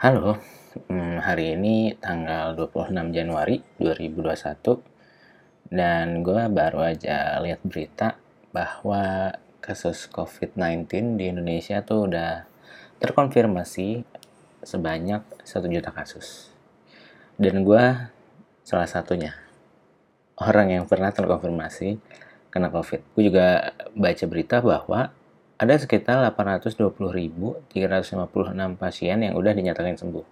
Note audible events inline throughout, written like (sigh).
Halo, hmm, hari ini tanggal 26 Januari 2021 dan gue baru aja lihat berita bahwa kasus COVID-19 di Indonesia tuh udah terkonfirmasi sebanyak 1 juta kasus. Dan gue salah satunya orang yang pernah terkonfirmasi kena COVID. Gue juga baca berita bahwa ada sekitar 820.356 pasien yang udah dinyatakan sembuh.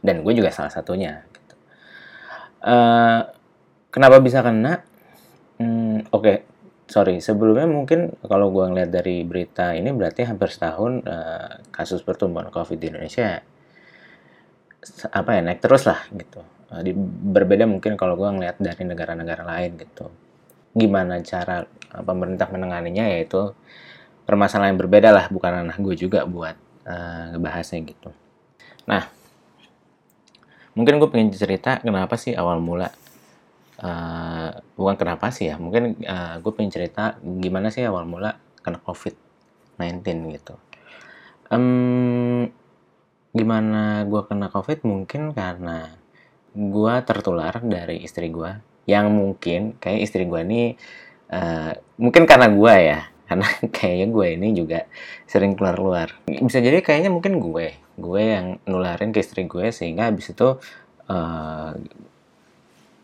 Dan gue juga salah satunya. Gitu. Uh, kenapa bisa kena? Hmm, Oke, okay. sorry. Sebelumnya mungkin kalau gue ngeliat dari berita ini berarti hampir setahun uh, kasus pertumbuhan COVID di Indonesia apa ya naik terus lah gitu. Uh, berbeda mungkin kalau gue ngeliat dari negara-negara lain gitu. Gimana cara uh, pemerintah menanganinya yaitu permasalahan yang berbeda lah, bukan ranah gue juga buat uh, ngebahasnya gitu. Nah, mungkin gue pengen cerita kenapa sih awal mula uh, bukan kenapa sih ya mungkin uh, gue pengen cerita gimana sih awal mula kena covid 19 gitu um, gimana gue kena covid mungkin karena gue tertular dari istri gue yang mungkin kayak istri gue ini uh, mungkin karena gue ya karena (laughs) kayaknya gue ini juga sering keluar-keluar bisa jadi kayaknya mungkin gue gue yang nularin ke istri gue sehingga habis itu uh,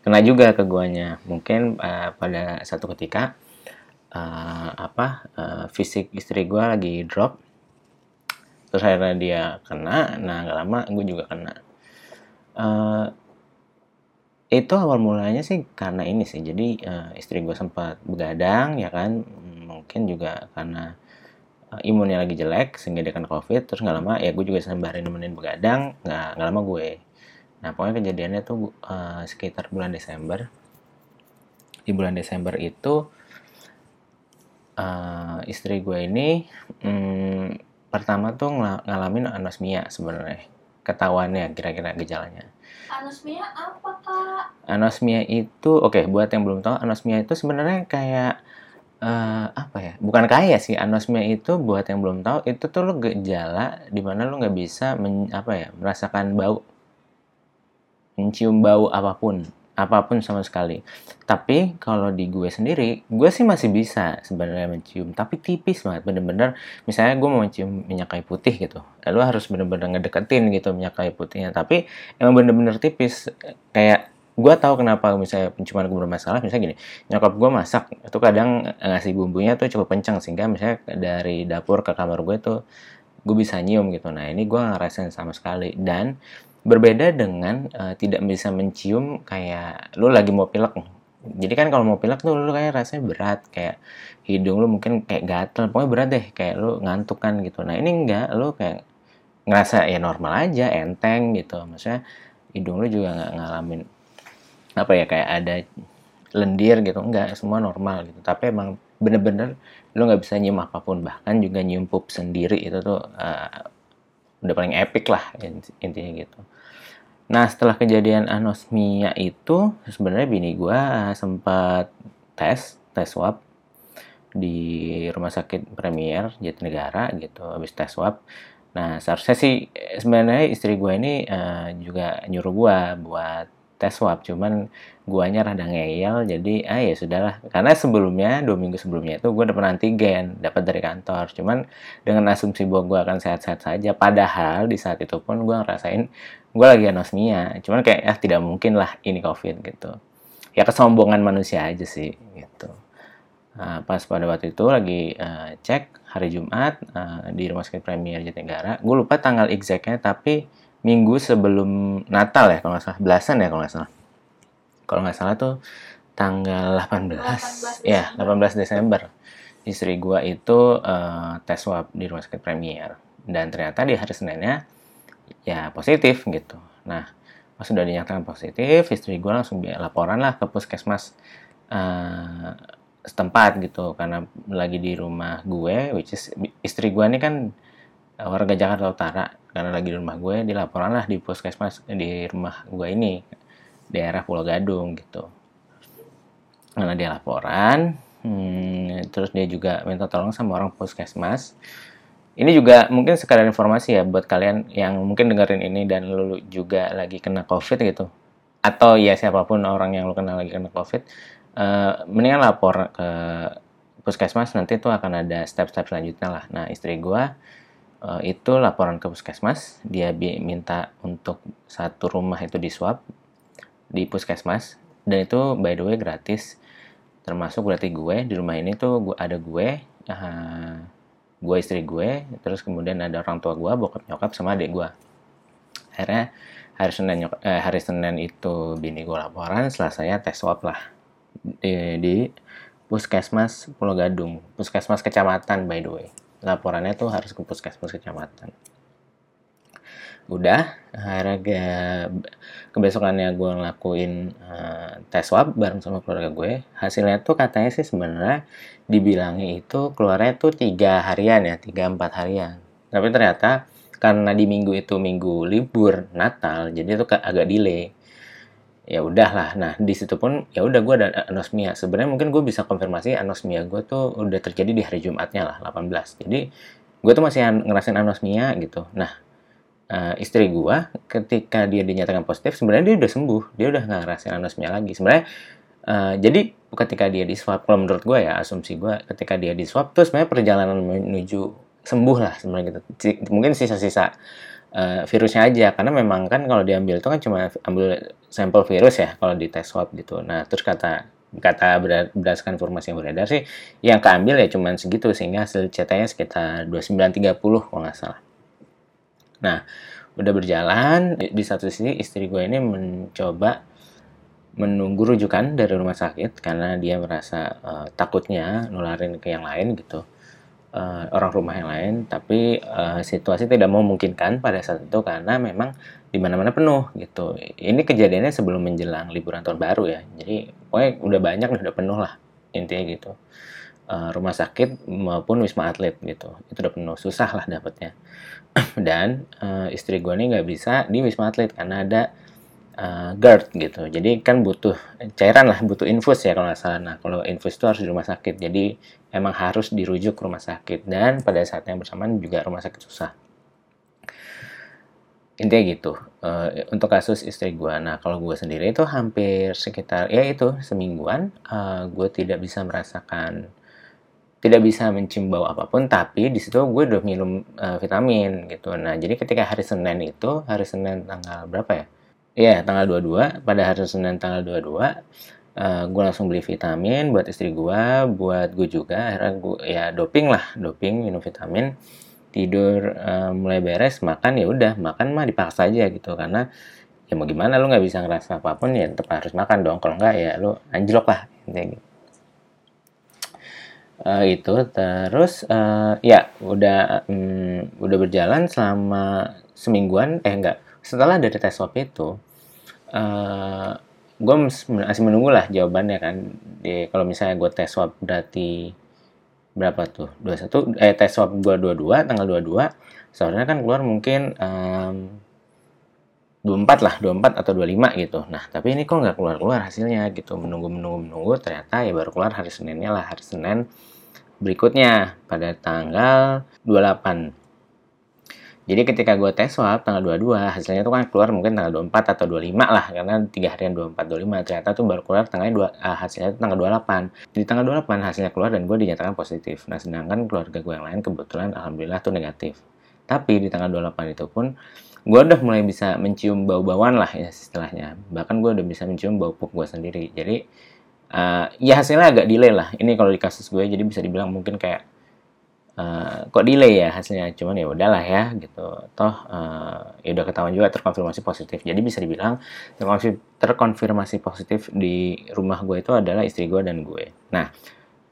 kena juga ke guanya. Mungkin uh, pada satu ketika uh, apa uh, fisik istri gue lagi drop terus akhirnya dia kena. Nah gak lama gue juga kena. Uh, itu awal mulanya sih karena ini sih. Jadi uh, istri gue sempat begadang ya kan mungkin juga karena uh, imunnya lagi jelek sehingga dia kena covid terus nggak lama ya gue juga sembarin nemenin begadang nggak nggak lama gue Nah, pokoknya kejadiannya tuh uh, sekitar bulan Desember. Di bulan Desember itu uh, istri gue ini um, pertama tuh ng ngalamin anosmia sebenarnya. Ketahuannya kira-kira gejalanya. Anosmia apa, Kak? Anosmia itu oke, okay, buat yang belum tahu, anosmia itu sebenarnya kayak uh, apa ya? Bukan kayak sih, anosmia itu buat yang belum tahu itu tuh lo gejala di mana lo nggak bisa men, apa ya, merasakan bau. Mencium bau apa pun apa pun sama sekali. Tapi kalau di gue sendiri gue sih masih bisa sebenarnya mencium. Tapi tipis banget bener-bener. Misalnya gue mau mencium minyak kayu putih gitu lalu harus bener-bener ngedeketin gitu minyak kayu putihnya. Tapi emang bener-bener tipis kayak gue tahu kenapa misalnya penciuman gue bermasalah misalnya gini nyokap gue masak itu kadang ngasih bumbunya tuh cukup kencang sehingga misalnya dari dapur ke kamar gue tuh gue bisa nyium gitu nah ini gue ngerasain sama sekali dan Berbeda dengan uh, tidak bisa mencium kayak lu lagi mau pilek. Jadi kan kalau mau pilek tuh lu kayak rasanya berat, kayak hidung lu mungkin kayak gatel, pokoknya berat deh, kayak lu ngantuk kan gitu. Nah ini enggak, lu kayak ngerasa ya normal aja, enteng gitu. Maksudnya hidung lu juga nggak ngalamin apa ya kayak ada lendir gitu, enggak, semua normal gitu. Tapi emang bener-bener lu nggak bisa nyium apa pun, bahkan juga nyium pup sendiri itu tuh uh, udah paling epic lah intinya gitu. Nah setelah kejadian anosmia itu sebenarnya bini gue sempat tes tes swab di rumah sakit Premier Jatinegara gitu habis tes swab. Nah seharusnya sih sebenarnya istri gue ini uh, juga nyuruh gue buat tes swab cuman guanya rada ngeyel jadi ah ya sudahlah. Karena sebelumnya dua minggu sebelumnya itu gue dapat antigen dapat dari kantor. Cuman dengan asumsi bahwa gue akan sehat-sehat saja padahal di saat itu pun gue ngerasain gue lagi anosmia. Cuman kayak ah tidak mungkin lah ini covid gitu. Ya kesombongan manusia aja sih gitu. Nah, pas pada waktu itu lagi uh, cek hari Jumat uh, di rumah sakit Premier Jatinegara gue lupa tanggal exactnya tapi minggu sebelum Natal ya kalau nggak salah. Belasan ya kalau nggak salah. Kalau nggak salah tuh tanggal 18, 18 ya 18 Desember. Istri gua itu uh, tes swab di rumah sakit Premier. Dan ternyata di hari Seninnya ya positif gitu. Nah pas sudah dinyatakan positif istri gua langsung laporan lah ke puskesmas uh, setempat gitu. Karena lagi di rumah gue which is istri gua ini kan warga Jakarta Utara karena lagi di rumah gue dilaporan lah di puskesmas di rumah gue ini daerah Pulau Gadung gitu. Karena dia laporan hmm, terus dia juga minta tolong sama orang puskesmas. Ini juga mungkin sekadar informasi ya buat kalian yang mungkin dengerin ini dan lu juga lagi kena covid gitu. Atau ya siapa pun orang yang lu kenal lagi kena covid uh, mendingan lapor ke puskesmas nanti tuh akan ada step-step selanjutnya lah. Nah istri gua uh, itu laporan ke puskesmas. Dia minta untuk satu rumah itu di swab di puskesmas. Dan itu by the way gratis. Termasuk berarti gue di rumah ini tuh gua ada gue uh, gue istri gue terus kemudian ada orang tua gue bokap nyokap sama adik gue. Akhirnya hari senin nyok eh, hari senin itu bini gue laporan setelah saya tes swab lah. Di, di puskesmas Pulau Gadung. Puskesmas kecamatan by the way laporannya tuh harus ke puskesmas kecamatan. Udah ke, kebesokannya gue ngelakuin uh, tes swab bareng sama keluarga gue. Hasilnya tuh katanya sih sebenarnya dibilangi itu keluarnya tuh tiga harian ya tiga empat harian. Tapi ternyata karena di minggu itu minggu libur Natal jadi itu agak delay ya udahlah. Nah di situ pun ya udah gue ada anosmia. Sebenarnya mungkin gue bisa konfirmasi anosmia gue tuh udah terjadi di hari Jumatnya lah 18 jadi gue tuh masih ngerasain anosmia gitu. Nah uh, istri gua ketika dia dinyatakan positif sebenarnya dia udah sembuh. Dia udah nggak ngerasain anosmia lagi. Sebenarnya uh, jadi ketika dia di swab kalau menurut gua ya asumsi gua ketika dia di swab tuh sebenarnya perjalanan menuju sembuh lah sebenarnya gitu. Mungkin sisa-sisa uh, virusnya aja. Karena memang kan kalau diambil itu kan cuma ambil sampel virus ya kalau di tes swab gitu nah terus kata kata berdasarkan informasi yang beredar sih yang keambil ya cuma segitu sehingga hasil CT-nya sekitar 2930 kalau nggak salah Nah, udah berjalan, di satu sisi istri gue ini mencoba menunggu rujukan dari rumah sakit karena dia merasa uh, takutnya nularin ke yang lain gitu. Uh, orang rumah yang lain, tapi uh, situasi tidak memungkinkan pada saat itu karena memang di mana-mana penuh gitu. Ini kejadiannya sebelum menjelang liburan tahun baru ya. Jadi pokoknya udah banyak udah penuh lah intinya gitu. Uh, rumah sakit maupun wisma atlet gitu. Itu udah penuh, susah lah dapetnya. (clears throat) dan uh, istri gue nih nggak bisa di wisma atlet karena ada uh, GERD gitu. Jadi kan butuh cairan lah, butuh infus ya kalau nggak salah. Nah kalau infus itu harus di rumah sakit. Jadi emang harus dirujuk ke rumah sakit dan pada saat yang bersamaan juga rumah sakit susah. Intinya gitu. Uh, untuk kasus istri gue, nah kalau gue sendiri itu hampir sekitar ya itu semingguan, uh, gue tidak bisa merasakan tidak bisa mencium bau apa pun tapi di situ gue udah minum uh, vitamin gitu nah jadi ketika hari Senin itu hari Senin tanggal berapa ya Iya tanggal 22 pada hari Senin tanggal 22 uh, gue langsung beli vitamin buat istri gue buat gue juga. Akhirnya gue ya doping lah doping minum vitamin. Tidur uh, mulai beres makan ya udah. Makan mah dipaksa aja gitu karena ya mau gimana lu nggak bisa ngerasa apa pun ya tetap harus makan dong. Kalau nggak ya lu anjlok lah gitu. Uh, itu terus uh, ya udah um, udah berjalan selama semingguan eh enggak setelah dari tes swab itu uh, eh, gue masih menunggu lah jawabannya kan di kalau misalnya gue tes swab berarti berapa tuh 21 eh tes swab gue 22 tanggal 22 sebenarnya kan keluar mungkin um, 24 lah, 24 atau 25 gitu. Nah, tapi ini kok nggak keluar-keluar hasilnya gitu. Menunggu-menunggu-menunggu, ternyata ya baru keluar hari Seninnya lah. Hari Senin berikutnya pada tanggal 28. Jadi ketika gue tes swab tanggal 22, hasilnya tuh kan keluar mungkin tanggal 24 atau 25 lah, karena 3 harian 24, 25. Ternyata tuh baru keluar tanggal 2, uh, hasilnya tuh tanggal 28. Di tanggal 28 hasilnya keluar dan gue dinyatakan positif. Nah, sedangkan keluarga gue yang lain kebetulan alhamdulillah tuh negatif. Tapi di tanggal 28 itu pun gue udah mulai bisa mencium bau-bauan lah ya istilahnya. Bahkan gue udah bisa mencium bau pup gue sendiri. Jadi uh, ya hasilnya agak delay lah. Ini kalau di kasus gue jadi bisa dibilang mungkin kayak uh, kok delay ya hasilnya. Cuman ya udahlah ya gitu. Toh uh, ya udah ketahuan juga terkonfirmasi positif. Jadi bisa dibilang terkonfirmasi positif di rumah gue itu adalah istri gue dan gue. Nah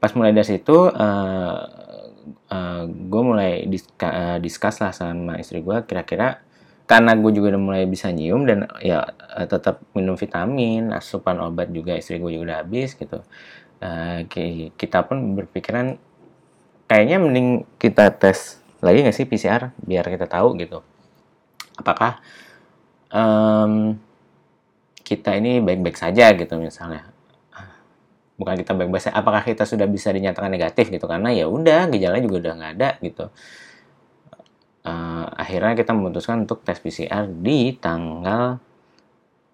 pas mulai dari situ uh, uh, gue mulai diskus lah sama istri gue kira-kira karena gue juga udah mulai bisa nyium dan ya eh, tetap minum vitamin asupan obat juga istri gue juga udah habis gitu uh, kita pun berpikiran kayaknya mending kita tes lagi nggak sih PCR biar kita tahu gitu. Apakah um, kita ini baik-baik saja gitu misalnya. Bukan kita baik-baik saja apakah kita sudah bisa dinyatakan negatif gitu? Karena ya udah gejalanya juga udah nggak ada gitu. Uh, akhirnya kita memutuskan untuk tes PCR di tanggal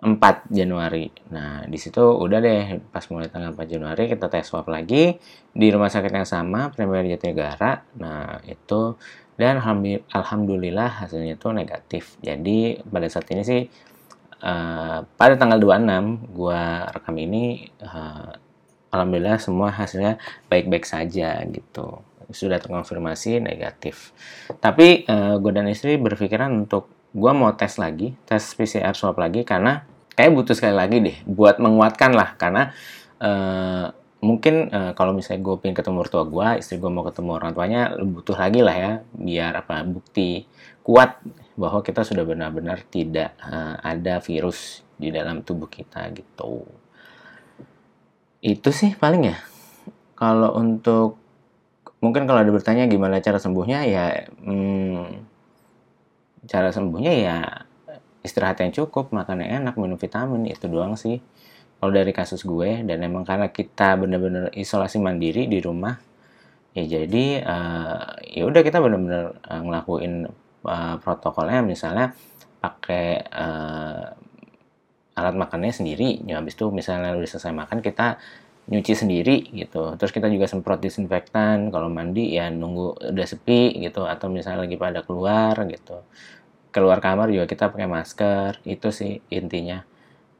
4 Januari. Nah, di situ udah deh pas mulai tanggal 4 Januari kita tes swab lagi di rumah sakit yang sama, Premier Jatinegara. Nah, itu dan alhamdulillah hasilnya itu negatif. Jadi pada saat ini sih uh, pada tanggal 26 gua rekam ini uh, alhamdulillah semua hasilnya baik-baik saja gitu sudah terkonfirmasi negatif. Tapi uh, gue dan istri berpikiran untuk gue mau tes lagi, tes PCR swab lagi karena kayak butuh sekali lagi deh buat menguatkan lah karena uh, mungkin uh, kalau misalnya gue pengen ketemu orang tua gue, istri gue mau ketemu orang tuanya, butuh lagi lah ya biar apa bukti kuat bahwa kita sudah benar-benar tidak uh, ada virus di dalam tubuh kita gitu. Itu sih paling ya. Kalau untuk mungkin kalau ada bertanya gimana cara sembuhnya ya hmm, cara sembuhnya ya istirahat yang cukup makan yang enak minum vitamin itu doang sih. Kalau dari kasus gue dan emang karena kita benar-benar isolasi mandiri di rumah ya jadi uh, ya udah kita benar-benar uh, ngelakuin uh, protokolnya. Misalnya pakai uh, alat makannya sendiri. Ya habis itu misalnya udah selesai makan kita nyuci sendiri gitu. Terus kita juga semprot disinfektan. Kalau mandi ya nunggu udah sepi gitu. Atau misalnya lagi pada keluar gitu. Keluar kamar juga kita pakai masker. Itu sih intinya.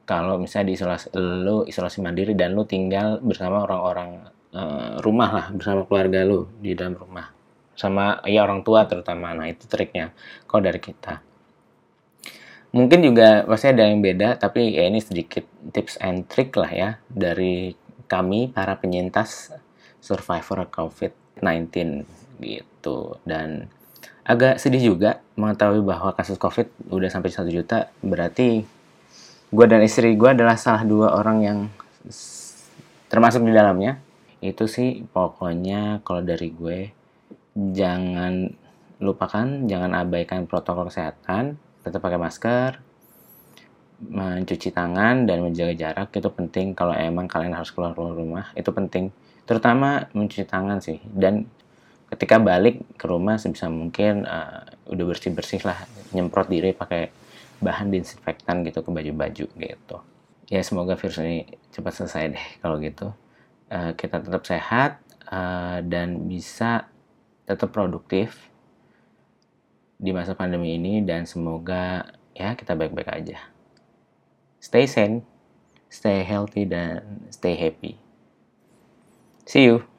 Kalau misalnya di isolasi lu isolasi mandiri dan lu tinggal bersama orang-orang uh, rumah lah, bersama keluarga lu di dalam rumah. Sama ya orang tua terutama. Nah, itu triknya kalau dari kita mungkin juga pasti ada yang beda tapi ya ini sedikit tips and trick lah ya dari kami para penyintas survivor COVID-19 gitu dan agak sedih juga mengetahui bahwa kasus COVID udah sampai satu juta berarti gue dan istri gue adalah salah dua orang yang termasuk di dalamnya. Itu sih pokoknya kalau dari gue jangan lupakan jangan abaikan protokol kesehatan tetap pakai masker mencuci tangan dan menjaga jarak. Itu penting kalau emang kalian harus keluar rumah. Itu penting. Terutama mencuci tangan sih. Dan ketika balik ke rumah sebisa mungkin uh, udah bersih bersih lah nyemprot diri pakai bahan disinfektan gitu ke baju-baju gitu ya semoga virus ini cepat selesai deh kalau gitu uh, kita tetap sehat uh, dan bisa tetap produktif di masa pandemi ini dan semoga ya kita baik-baik aja stay sane, stay healthy, dan stay happy. See you.